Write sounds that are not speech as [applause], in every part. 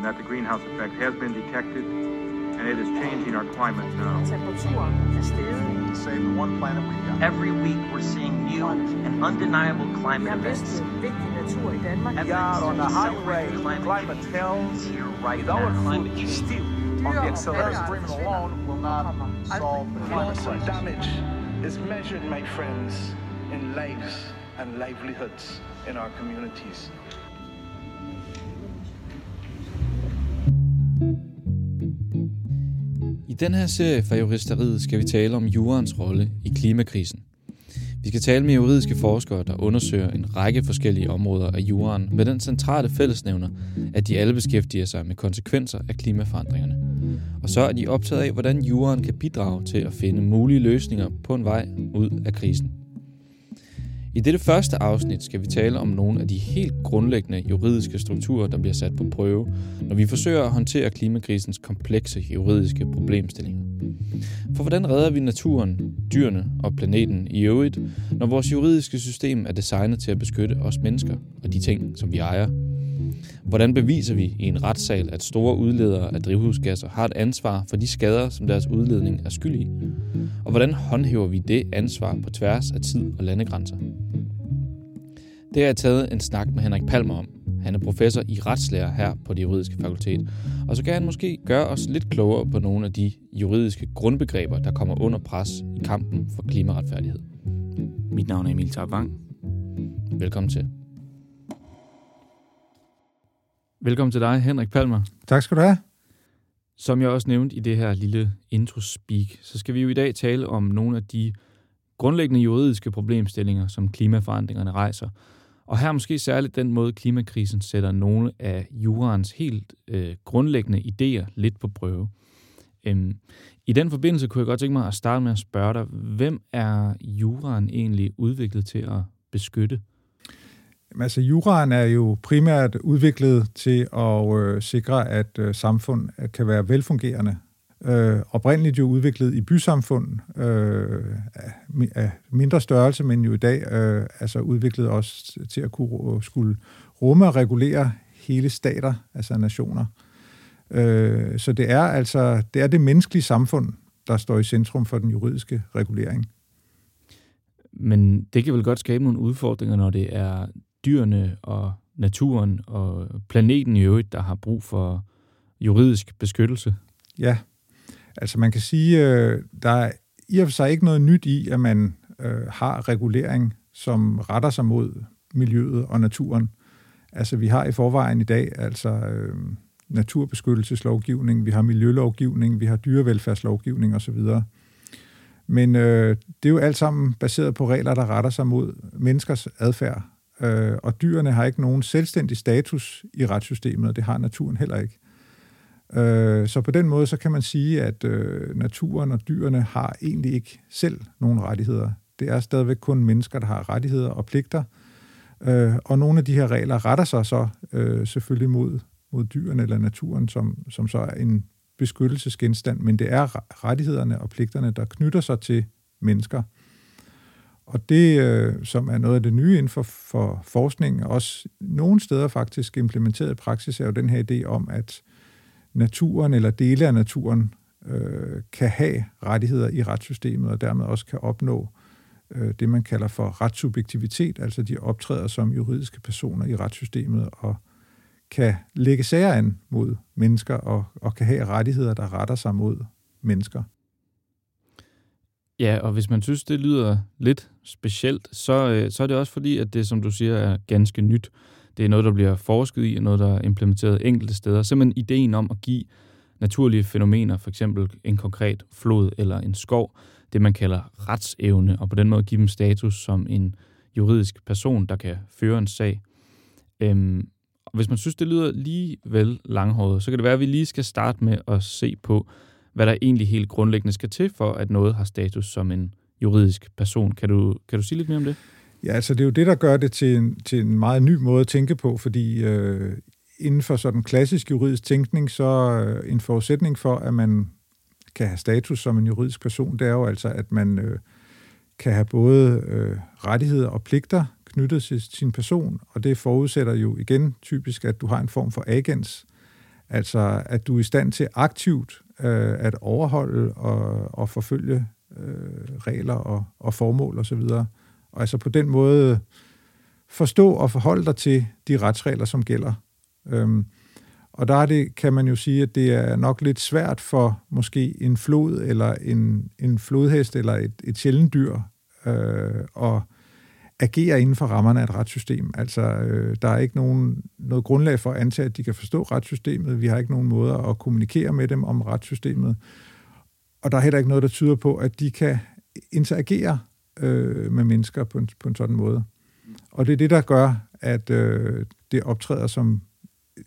and that the greenhouse effect has been detected and it is changing our climate now. Temperaturen er steget. Save the one planet we've got. Every week we're seeing new and undeniable climate har events. mistet vigtig natur i Danmark. Evidence We are on the highway. celebrated climate Climate change tells here right with our now. foot still on the accelerator agreement alone will not solve the climate Loss and crisis. damage is measured, my friends, in lives and livelihoods in our communities. Den her serie fra Juristeriet skal vi tale om jurens rolle i klimakrisen. Vi skal tale med juridiske forskere, der undersøger en række forskellige områder af juraen med den centrale fællesnævner, at de alle beskæftiger sig med konsekvenser af klimaforandringerne. Og så er de optaget af, hvordan juraen kan bidrage til at finde mulige løsninger på en vej ud af krisen. I dette første afsnit skal vi tale om nogle af de helt grundlæggende juridiske strukturer, der bliver sat på prøve, når vi forsøger at håndtere klimakrisens komplekse juridiske problemstillinger. For hvordan redder vi naturen, dyrene og planeten i øvrigt, når vores juridiske system er designet til at beskytte os mennesker og de ting, som vi ejer? Hvordan beviser vi i en retssal, at store udledere af drivhusgasser har et ansvar for de skader, som deres udledning er skyld i? Og hvordan håndhæver vi det ansvar på tværs af tid og landegrænser? Det har jeg taget en snak med Henrik Palmer om. Han er professor i retslærer her på det juridiske fakultet, og så kan han måske gøre os lidt klogere på nogle af de juridiske grundbegreber, der kommer under pres i kampen for klimaretfærdighed. Mit navn er Emil Tarvang. Velkommen til. Velkommen til dig, Henrik Palmer. Tak skal du have. Som jeg også nævnte i det her lille intro-speak, så skal vi jo i dag tale om nogle af de grundlæggende juridiske problemstillinger, som klimaforandringerne rejser. Og her måske særligt den måde, klimakrisen sætter nogle af jurens helt øh, grundlæggende idéer lidt på prøve. Øhm, I den forbindelse kunne jeg godt tænke mig at starte med at spørge dig, hvem er juraen egentlig udviklet til at beskytte? Jamen, altså, juraen er jo primært udviklet til at øh, sikre, at øh, samfund øh, kan være velfungerende. Øh, oprindeligt jo udviklet i bysamfund øh, af, af mindre størrelse, men jo i dag øh, altså udviklet også til at kunne skulle rumme og regulere hele stater, altså nationer. Øh, så det er altså det er det menneskelige samfund, der står i centrum for den juridiske regulering. Men det kan vel godt skabe nogle udfordringer, når det er dyrene og naturen og planeten i øvrigt, der har brug for juridisk beskyttelse? Ja, altså man kan sige, øh, der er i og for sig ikke noget nyt i, at man øh, har regulering, som retter sig mod miljøet og naturen. Altså vi har i forvejen i dag altså øh, naturbeskyttelseslovgivning, vi har miljølovgivning, vi har dyrevelfærdslovgivning osv. Men øh, det er jo alt sammen baseret på regler, der retter sig mod menneskers adfærd. Øh, og dyrene har ikke nogen selvstændig status i retssystemet, og det har naturen heller ikke. Øh, Øh, så på den måde, så kan man sige, at øh, naturen og dyrene har egentlig ikke selv nogen rettigheder. Det er stadigvæk kun mennesker, der har rettigheder og pligter. Øh, og nogle af de her regler retter sig så øh, selvfølgelig mod, mod dyrene eller naturen, som, som så er en beskyttelsesgenstand, men det er rettighederne og pligterne, der knytter sig til mennesker. Og det, øh, som er noget af det nye inden for, for forskning, også nogle steder faktisk implementeret i praksis, er jo den her idé om, at naturen eller dele af naturen øh, kan have rettigheder i retssystemet, og dermed også kan opnå øh, det, man kalder for retssubjektivitet, altså de optræder som juridiske personer i retssystemet og kan lægge sager an mod mennesker og, og kan have rettigheder, der retter sig mod mennesker. Ja, og hvis man synes, det lyder lidt specielt, så, øh, så er det også fordi, at det, som du siger, er ganske nyt. Det er noget, der bliver forsket i, og noget, der er implementeret enkelte steder. Simpelthen ideen om at give naturlige fænomener, for eksempel en konkret flod eller en skov, det man kalder retsevne, og på den måde give dem status som en juridisk person, der kan føre en sag. Øhm, og hvis man synes, det lyder lige vel langhåret, så kan det være, at vi lige skal starte med at se på, hvad der egentlig helt grundlæggende skal til for, at noget har status som en juridisk person. Kan du, kan du sige lidt mere om det? Ja, altså det er jo det, der gør det til en, til en meget ny måde at tænke på, fordi øh, inden for sådan klassisk juridisk tænkning, så øh, en forudsætning for, at man kan have status som en juridisk person, det er jo altså, at man øh, kan have både øh, rettigheder og pligter knyttet til sin person, og det forudsætter jo igen typisk, at du har en form for agens, Altså, at du er i stand til aktivt øh, at overholde og, og forfølge øh, regler og, og formål osv. Og, og altså på den måde forstå og forholde dig til de retsregler, som gælder. Øhm, og der er det, kan man jo sige, at det er nok lidt svært for måske en flod eller en, en flodhest eller et, et sjældent dyr øh, at agere inden for rammerne af et retssystem. Altså, øh, der er ikke nogen, noget grundlag for at antage, at de kan forstå retssystemet. Vi har ikke nogen måder at kommunikere med dem om retssystemet. Og der er heller ikke noget, der tyder på, at de kan interagere øh, med mennesker på en, på en sådan måde. Og det er det, der gør, at øh, det optræder som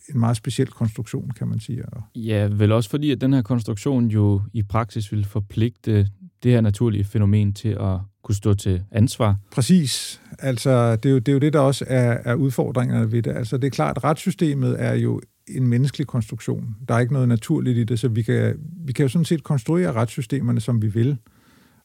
en meget speciel konstruktion, kan man sige. Ja, vel også fordi, at den her konstruktion jo i praksis vil forpligte det her naturlige fænomen til at kunne stå til ansvar. Præcis. Altså, det er jo det, er jo det der også er, er udfordringerne ved det. Altså, det er klart, at retssystemet er jo en menneskelig konstruktion. Der er ikke noget naturligt i det, så vi kan, vi kan jo sådan set konstruere retssystemerne, som vi vil.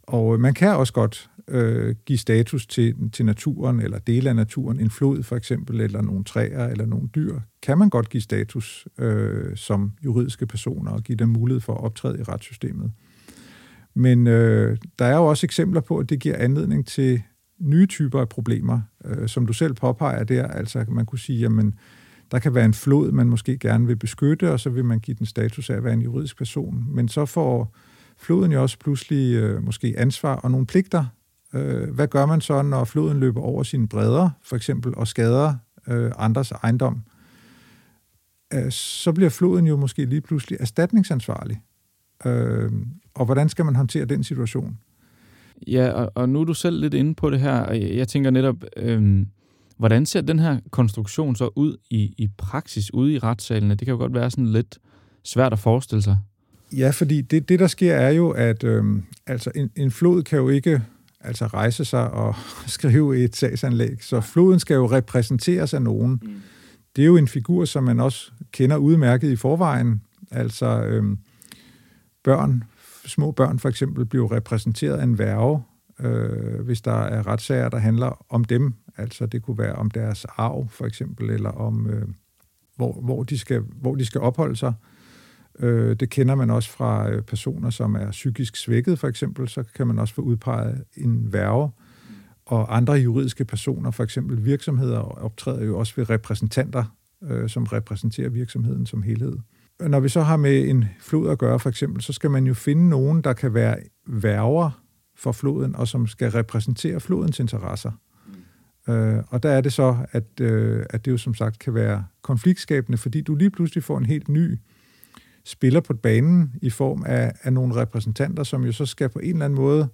Og man kan også godt øh, give status til, til naturen, eller dele af naturen, en flod for eksempel, eller nogle træer, eller nogle dyr, kan man godt give status øh, som juridiske personer, og give dem mulighed for at optræde i retssystemet. Men øh, der er jo også eksempler på, at det giver anledning til nye typer af problemer, øh, som du selv påpeger der. Altså man kunne sige, jamen, der kan være en flod, man måske gerne vil beskytte, og så vil man give den status af at være en juridisk person. Men så får floden jo også pludselig øh, måske ansvar og nogle pligter. Øh, hvad gør man så, når floden løber over sine bredder, for eksempel, og skader øh, andres ejendom? Øh, så bliver floden jo måske lige pludselig erstatningsansvarlig. Øh, og hvordan skal man håndtere den situation? Ja, og, og nu er du selv lidt inde på det her, og jeg tænker netop, øh, hvordan ser den her konstruktion så ud i, i praksis ude i retssalene? Det kan jo godt være sådan lidt svært at forestille sig. Ja, fordi det, det der sker er jo, at øh, altså en, en flod kan jo ikke altså rejse sig og [laughs] skrive et sagsanlæg, så floden skal jo repræsenteres af nogen. Mm. Det er jo en figur, som man også kender udmærket i forvejen. Altså øh, børn, små børn for eksempel, bliver repræsenteret af en værge, øh, hvis der er retssager, der handler om dem. Altså det kunne være om deres arv for eksempel, eller om øh, hvor, hvor, de skal, hvor de skal opholde sig. Øh, det kender man også fra øh, personer, som er psykisk svækket for eksempel, så kan man også få udpeget en værge. Og andre juridiske personer, for eksempel virksomheder, optræder jo også ved repræsentanter, øh, som repræsenterer virksomheden som helhed når vi så har med en flod at gøre, for eksempel, så skal man jo finde nogen, der kan være værger for floden, og som skal repræsentere flodens interesser. Mm. Øh, og der er det så, at, øh, at det jo som sagt kan være konfliktskabende, fordi du lige pludselig får en helt ny spiller på banen i form af, af nogle repræsentanter, som jo så skal på en eller anden måde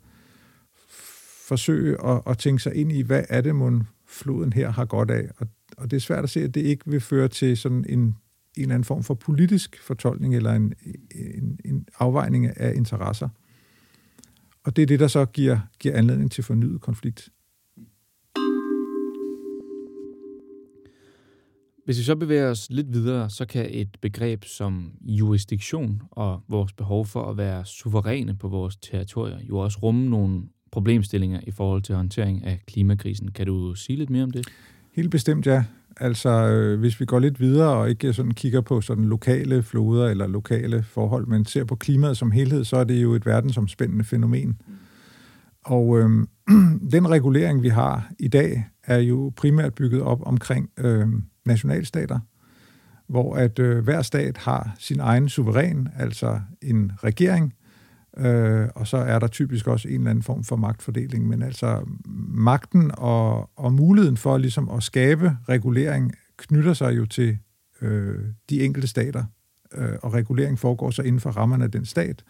forsøge at, at tænke sig ind i, hvad er det, mon floden her har godt af. Og, og det er svært at se, at det ikke vil føre til sådan en en eller anden form for politisk fortolkning eller en, en, en afvejning af interesser. Og det er det, der så giver, giver anledning til fornyet konflikt. Hvis vi så bevæger os lidt videre, så kan et begreb som jurisdiktion og vores behov for at være suveræne på vores territorier jo også rumme nogle problemstillinger i forhold til håndtering af klimakrisen. Kan du sige lidt mere om det? Helt bestemt, ja. Altså, øh, hvis vi går lidt videre og ikke sådan kigger på sådan lokale floder eller lokale forhold, men ser på klimaet som helhed, så er det jo et verdensomspændende fænomen. Og øh, [clears throat] den regulering, vi har i dag, er jo primært bygget op omkring øh, nationalstater, hvor at øh, hver stat har sin egen suveræn, altså en regering, Øh, og så er der typisk også en eller anden form for magtfordeling. Men altså magten og, og muligheden for ligesom at skabe regulering knytter sig jo til øh, de enkelte stater, øh, og regulering foregår så inden for rammerne af den stat.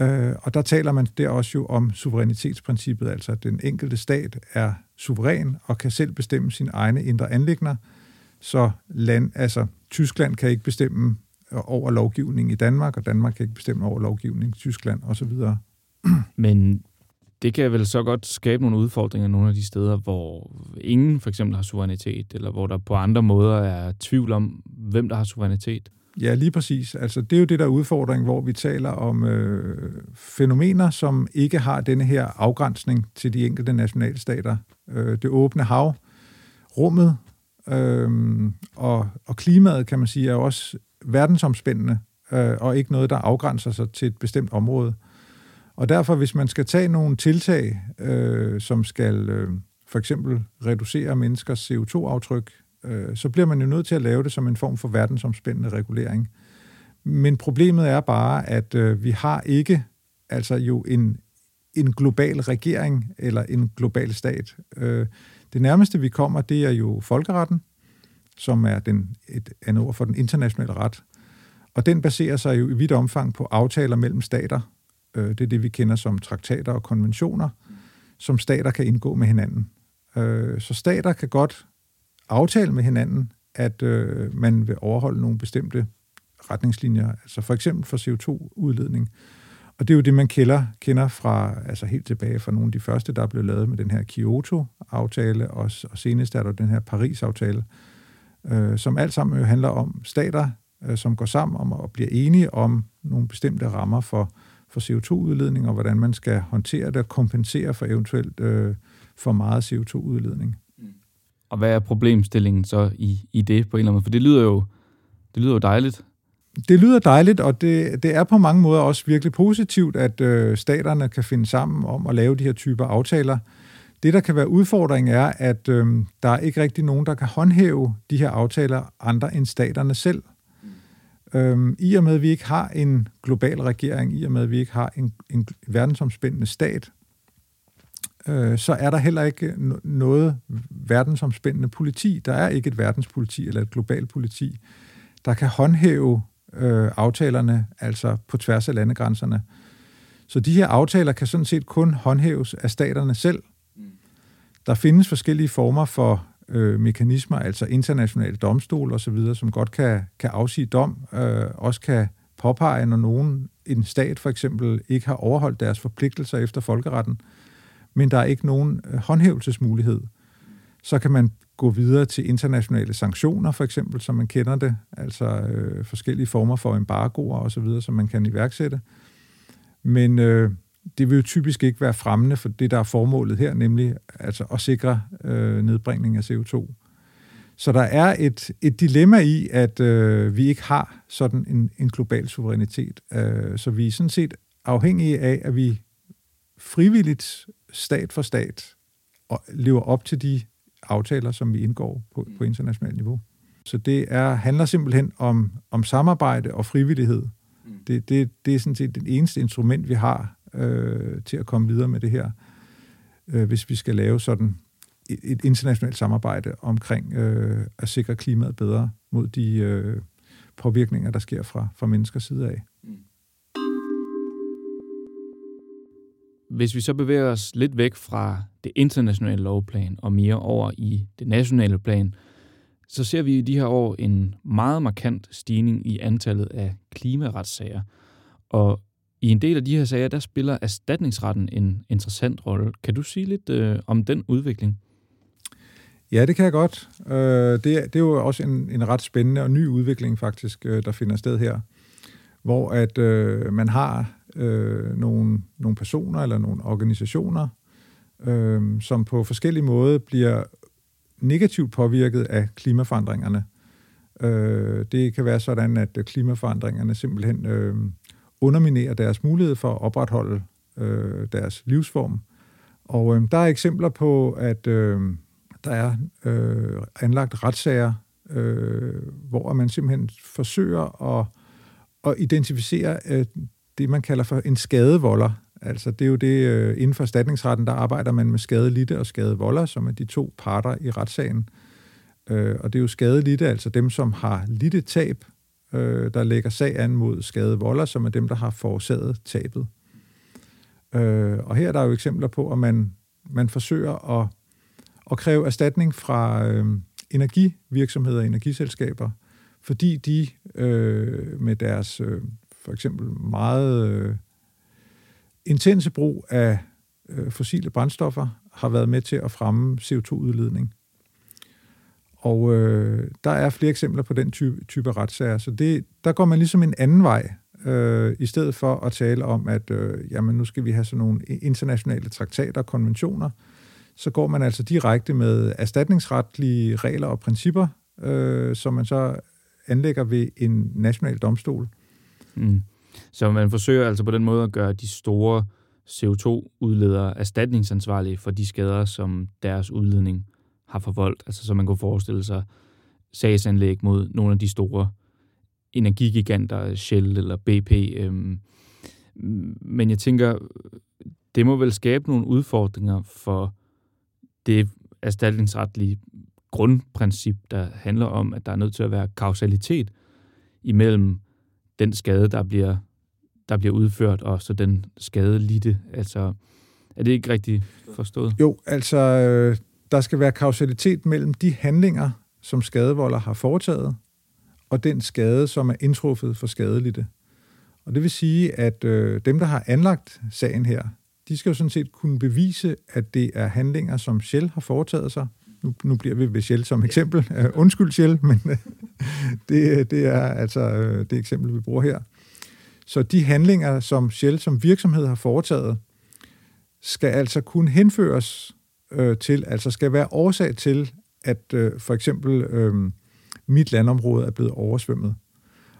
Øh, og der taler man der også jo om suverænitetsprincippet, altså at den enkelte stat er suveræn og kan selv bestemme sine egne indre anlægner, så land, altså Tyskland kan ikke bestemme over lovgivning i Danmark, og Danmark kan ikke bestemme over lovgivning i Tyskland osv. Men det kan vel så godt skabe nogle udfordringer nogle af de steder, hvor ingen for eksempel har suverænitet, eller hvor der på andre måder er tvivl om, hvem der har suverænitet. Ja, lige præcis. Altså, det er jo det der udfordring, hvor vi taler om øh, fænomener, som ikke har denne her afgrænsning til de enkelte nationalstater. Øh, det åbne hav, rummet, Øhm, og, og klimaet, kan man sige, er også verdensomspændende, øh, og ikke noget, der afgrænser sig til et bestemt område. Og derfor, hvis man skal tage nogle tiltag, øh, som skal øh, for eksempel reducere menneskers CO2-aftryk, øh, så bliver man jo nødt til at lave det som en form for verdensomspændende regulering. Men problemet er bare, at øh, vi har ikke altså jo en, en global regering eller en global stat. Øh, det nærmeste, vi kommer, det er jo folkeretten, som er den, et andet ord for den internationale ret. Og den baserer sig jo i vidt omfang på aftaler mellem stater. Øh, det er det, vi kender som traktater og konventioner, som stater kan indgå med hinanden. Øh, så stater kan godt aftale med hinanden, at øh, man vil overholde nogle bestemte retningslinjer, altså for eksempel for CO2-udledning. Og det er jo det, man kender, kender fra, altså helt tilbage fra nogle af de første, der blev lavet med den her Kyoto-aftale, og, og senest er der den her Paris-aftale, øh, som alt sammen jo handler om stater, øh, som går sammen om at blive enige om nogle bestemte rammer for, for CO2-udledning, og hvordan man skal håndtere det og kompensere for eventuelt øh, for meget CO2-udledning. Mm. Og hvad er problemstillingen så i, i det på en eller anden måde? For det lyder jo, det lyder jo dejligt. Det lyder dejligt, og det, det er på mange måder også virkelig positivt, at øh, staterne kan finde sammen om at lave de her typer aftaler. Det, der kan være udfordringen, er, at øh, der er ikke rigtig nogen, der kan håndhæve de her aftaler andre end staterne selv. Øh, I og med, at vi ikke har en global regering, i og med, at vi ikke har en, en verdensomspændende stat, øh, så er der heller ikke noget verdensomspændende politi. Der er ikke et verdenspoliti eller et globalt politi, der kan håndhæve øh, aftalerne, altså på tværs af landegrænserne. Så de her aftaler kan sådan set kun håndhæves af staterne selv. Der findes forskellige former for øh, mekanismer, altså internationale domstol osv., som godt kan, kan afsige dom, øh, også kan påpege, når nogen, en stat for eksempel, ikke har overholdt deres forpligtelser efter folkeretten, men der er ikke nogen øh, håndhævelsesmulighed. Så kan man gå videre til internationale sanktioner, for eksempel, som man kender det, altså øh, forskellige former for embargoer osv., som man kan iværksætte. Men øh, det vil jo typisk ikke være fremmende for det, der er formålet her, nemlig altså at sikre øh, nedbringning af CO2. Så der er et, et dilemma i, at øh, vi ikke har sådan en, en global suverænitet. Øh, så vi er sådan set afhængige af, at vi frivilligt, stat for stat, og lever op til de aftaler, som vi indgår på, på internationalt niveau. Så det er, handler simpelthen om, om samarbejde og frivillighed. Mm. Det, det, det er sådan set det eneste instrument, vi har øh, til at komme videre med det her, øh, hvis vi skal lave sådan et, et internationalt samarbejde omkring øh, at sikre klimaet bedre mod de øh, påvirkninger, der sker fra, fra menneskers side af. Hvis vi så bevæger os lidt væk fra det internationale lovplan og mere over i det nationale plan, så ser vi i de her år en meget markant stigning i antallet af klimaretssager. Og i en del af de her sager, der spiller erstatningsretten en interessant rolle. Kan du sige lidt øh, om den udvikling? Ja, det kan jeg godt. Øh, det, det er jo også en, en ret spændende og ny udvikling faktisk, øh, der finder sted her, hvor at øh, man har øh, nogle, nogle personer eller nogle organisationer, øh, som på forskellige måder bliver negativt påvirket af klimaforandringerne. Øh, det kan være sådan, at øh, klimaforandringerne simpelthen øh, underminerer deres mulighed for at opretholde øh, deres livsform. Og øh, der er eksempler på, at øh, der er øh, anlagt retssager, øh, hvor man simpelthen forsøger at, at identificere øh, det, man kalder for en skadevolder. Altså det er jo det, øh, inden for erstatningsretten, der arbejder man med skadelidte og skadevolder, som er de to parter i retssagen. Øh, og det er jo skadelidte, altså dem, som har lidt tab, øh, der lægger sag an mod skadevolder, som er dem, der har forårsaget tabet. Øh, Og her er der jo eksempler på, at man, man forsøger at, at kræve erstatning fra øh, energivirksomheder og energiselskaber, fordi de øh, med deres øh, for eksempel meget øh, intense brug af øh, fossile brændstoffer har været med til at fremme CO2-udledning. Og øh, der er flere eksempler på den type, type retssager, så det, der går man ligesom en anden vej, øh, i stedet for at tale om, at øh, jamen, nu skal vi have sådan nogle internationale traktater og konventioner, så går man altså direkte med erstatningsretlige regler og principper, øh, som man så anlægger ved en national domstol. Mm. Så man forsøger altså på den måde at gøre de store CO2-udledere erstatningsansvarlige for de skader, som deres udledning har forvoldt. Altså så man kunne forestille sig sagsanlæg mod nogle af de store energigiganter, Shell eller BP. Øhm, men jeg tænker, det må vel skabe nogle udfordringer for det erstatningsretlige grundprincip, der handler om, at der er nødt til at være kausalitet imellem den skade, der bliver, der bliver udført, og så den skade lidte. Altså, er det ikke rigtigt forstået? Jo, altså, øh, der skal være kausalitet mellem de handlinger, som skadevolder har foretaget, og den skade, som er indtruffet for skadelidte. Og det vil sige, at øh, dem, der har anlagt sagen her, de skal jo sådan set kunne bevise, at det er handlinger, som Shell har foretaget sig. Nu, nu bliver vi ved Shell som eksempel. Uh, undskyld Shell, men uh, det, det er altså uh, det eksempel, vi bruger her. Så de handlinger, som Shell som virksomhed har foretaget, skal altså kunne henføres uh, til, altså skal være årsag til, at uh, for eksempel uh, mit landområde er blevet oversvømmet.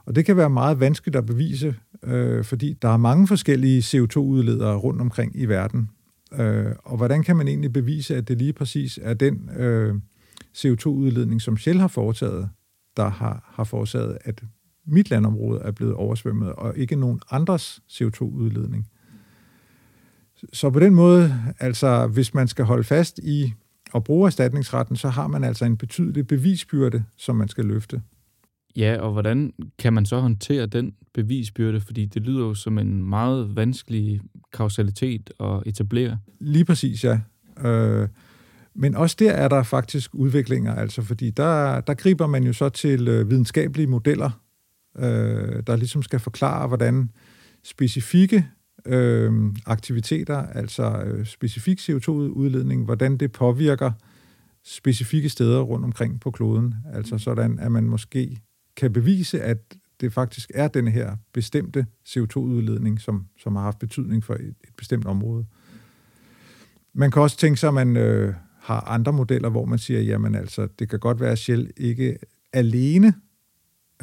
Og det kan være meget vanskeligt at bevise, øh, fordi der er mange forskellige CO2-udledere rundt omkring i verden. Øh, og hvordan kan man egentlig bevise, at det lige præcis er den øh, CO2-udledning, som Shell har foretaget, der har, har forårsaget, at mit landområde er blevet oversvømmet, og ikke nogen andres CO2-udledning. Så på den måde, altså hvis man skal holde fast i at bruge erstatningsretten, så har man altså en betydelig bevisbyrde, som man skal løfte. Ja, og hvordan kan man så håndtere den bevisbyrde? Fordi det lyder jo som en meget vanskelig kausalitet at etablere. Lige præcis, ja. Øh, men også der er der faktisk udviklinger, altså fordi der, der griber man jo så til øh, videnskabelige modeller, øh, der ligesom skal forklare, hvordan specifikke øh, aktiviteter, altså øh, specifik CO2-udledning, hvordan det påvirker specifikke steder rundt omkring på kloden. Altså sådan, at man måske kan bevise, at det faktisk er den her bestemte CO2-udledning, som, som har haft betydning for et, et bestemt område. Man kan også tænke sig, at man øh, har andre modeller, hvor man siger, jamen altså, det kan godt være, at Shell ikke alene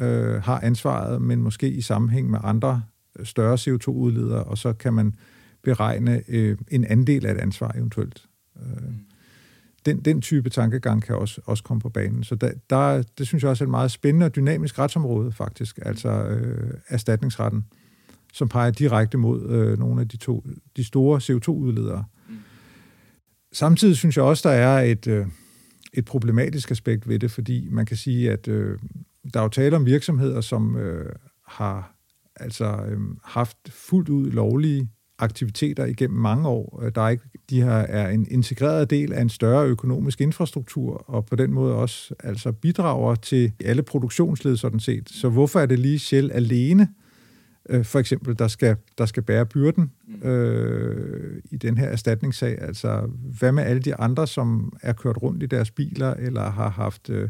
øh, har ansvaret, men måske i sammenhæng med andre øh, større CO2-udledere, og så kan man beregne øh, en andel af et ansvar eventuelt. Øh, mm den, den type tankegang kan også, også komme på banen. Så der, der, det synes jeg også er et meget spændende og dynamisk retsområde, faktisk, altså øh, erstatningsretten, som peger direkte mod øh, nogle af de, to, de store CO2-udledere. Mm. Samtidig synes jeg også, der er et, øh, et problematisk aspekt ved det, fordi man kan sige, at øh, der er jo tale om virksomheder, som øh, har altså øh, haft fuldt ud lovlige aktiviteter igennem mange år. Der er ikke, de her er en integreret del af en større økonomisk infrastruktur, og på den måde også altså bidrager til alle produktionsled sådan set. Så hvorfor er det lige Shell alene, øh, for eksempel, der skal, der skal bære byrden øh, i den her erstatningssag? Altså, hvad med alle de andre, som er kørt rundt i deres biler, eller har haft øh,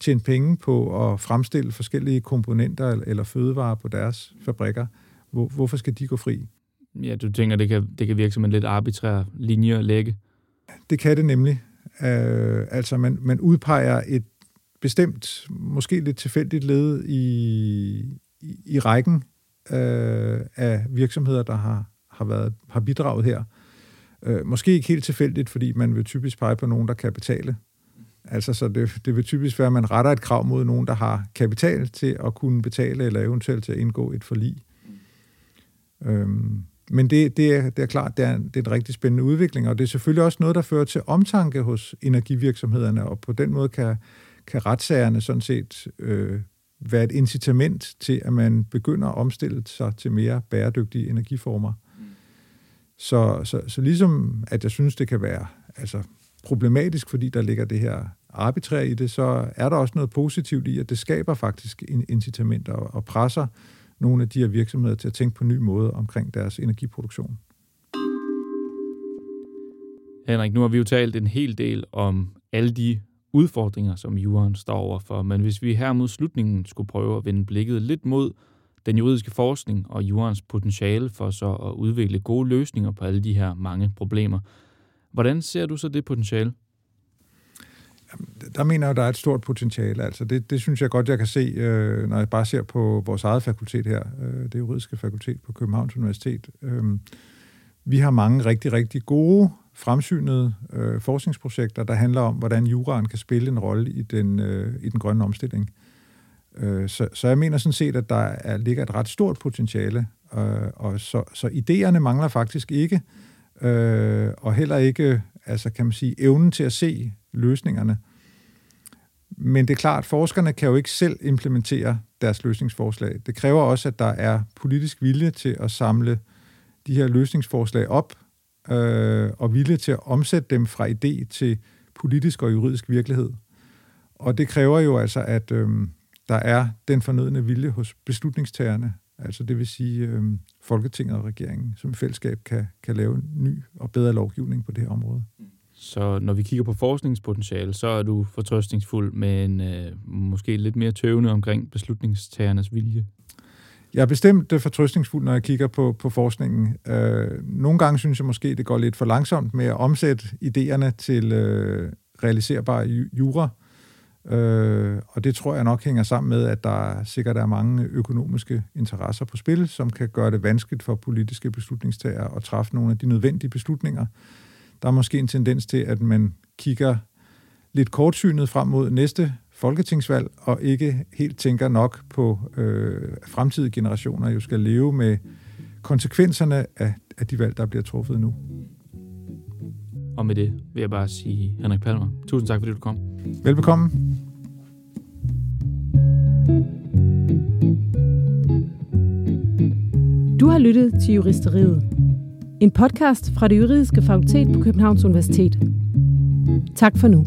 tjent penge på at fremstille forskellige komponenter eller fødevarer på deres fabrikker? Hvor, hvorfor skal de gå fri? Ja, du tænker, det kan, det kan virke som en lidt arbitrær linje at lægge? Det kan det nemlig. Øh, altså, man, man udpeger et bestemt, måske lidt tilfældigt led i, i, i rækken øh, af virksomheder, der har, har, været, har bidraget her. Øh, måske ikke helt tilfældigt, fordi man vil typisk pege på nogen, der kan betale. Altså, så det, det vil typisk være, at man retter et krav mod nogen, der har kapital til at kunne betale, eller eventuelt til at indgå et forlig. Øhm, men det, det, er, det er klart, det er, det er en rigtig spændende udvikling, og det er selvfølgelig også noget, der fører til omtanke hos energivirksomhederne, og på den måde kan, kan retssagerne sådan set øh, være et incitament til, at man begynder at omstille sig til mere bæredygtige energiformer. Så, så, så ligesom at jeg synes, det kan være altså, problematisk, fordi der ligger det her arbitrær i det, så er der også noget positivt i, at det skaber faktisk incitamenter og presser nogle af de her virksomheder til at tænke på en ny måde omkring deres energiproduktion. Henrik, nu har vi jo talt en hel del om alle de udfordringer, som juraen står overfor, men hvis vi her mod slutningen skulle prøve at vende blikket lidt mod den juridiske forskning og jurens potentiale for så at udvikle gode løsninger på alle de her mange problemer, Hvordan ser du så det potentiale? Der mener jeg, der er et stort potentiale. Altså det, det synes jeg godt, jeg kan se, øh, når jeg bare ser på vores eget fakultet her, øh, det juridiske fakultet på Københavns Universitet. Øh, vi har mange rigtig, rigtig gode, fremsynede øh, forskningsprojekter, der handler om, hvordan juraen kan spille en rolle i den, øh, i den grønne omstilling. Øh, så, så jeg mener sådan set, at der er, ligger et ret stort potentiale, øh, og så, så idéerne mangler faktisk ikke, øh, og heller ikke, altså kan man sige, evnen til at se løsningerne. Men det er klart, at forskerne kan jo ikke selv implementere deres løsningsforslag. Det kræver også, at der er politisk vilje til at samle de her løsningsforslag op, øh, og vilje til at omsætte dem fra idé til politisk og juridisk virkelighed. Og det kræver jo altså, at øh, der er den fornødne vilje hos beslutningstagerne, altså det vil sige øh, Folketinget og regeringen, som i fællesskab kan, kan lave en ny og bedre lovgivning på det her område. Mm. Så når vi kigger på forskningspotentiale, så er du fortrøstningsfuld, men øh, måske lidt mere tøvende omkring beslutningstagernes vilje. Jeg er bestemt øh, fortrøstningsfuld, når jeg kigger på, på forskningen. Øh, nogle gange synes jeg måske, det går lidt for langsomt med at omsætte idéerne til øh, realiserbar jura. Øh, og det tror jeg nok hænger sammen med, at der sikkert er mange økonomiske interesser på spil, som kan gøre det vanskeligt for politiske beslutningstagere at træffe nogle af de nødvendige beslutninger. Der er måske en tendens til, at man kigger lidt kortsynet frem mod næste folketingsvalg, og ikke helt tænker nok på øh, fremtidige generationer, jo skal leve med konsekvenserne af, af de valg, der bliver truffet nu. Og med det vil jeg bare sige, Henrik Palmer, tusind tak, fordi du kom. Velbekomme. Du har lyttet til Juristeriet. En podcast fra det juridiske fakultet på Københavns Universitet. Tak for nu.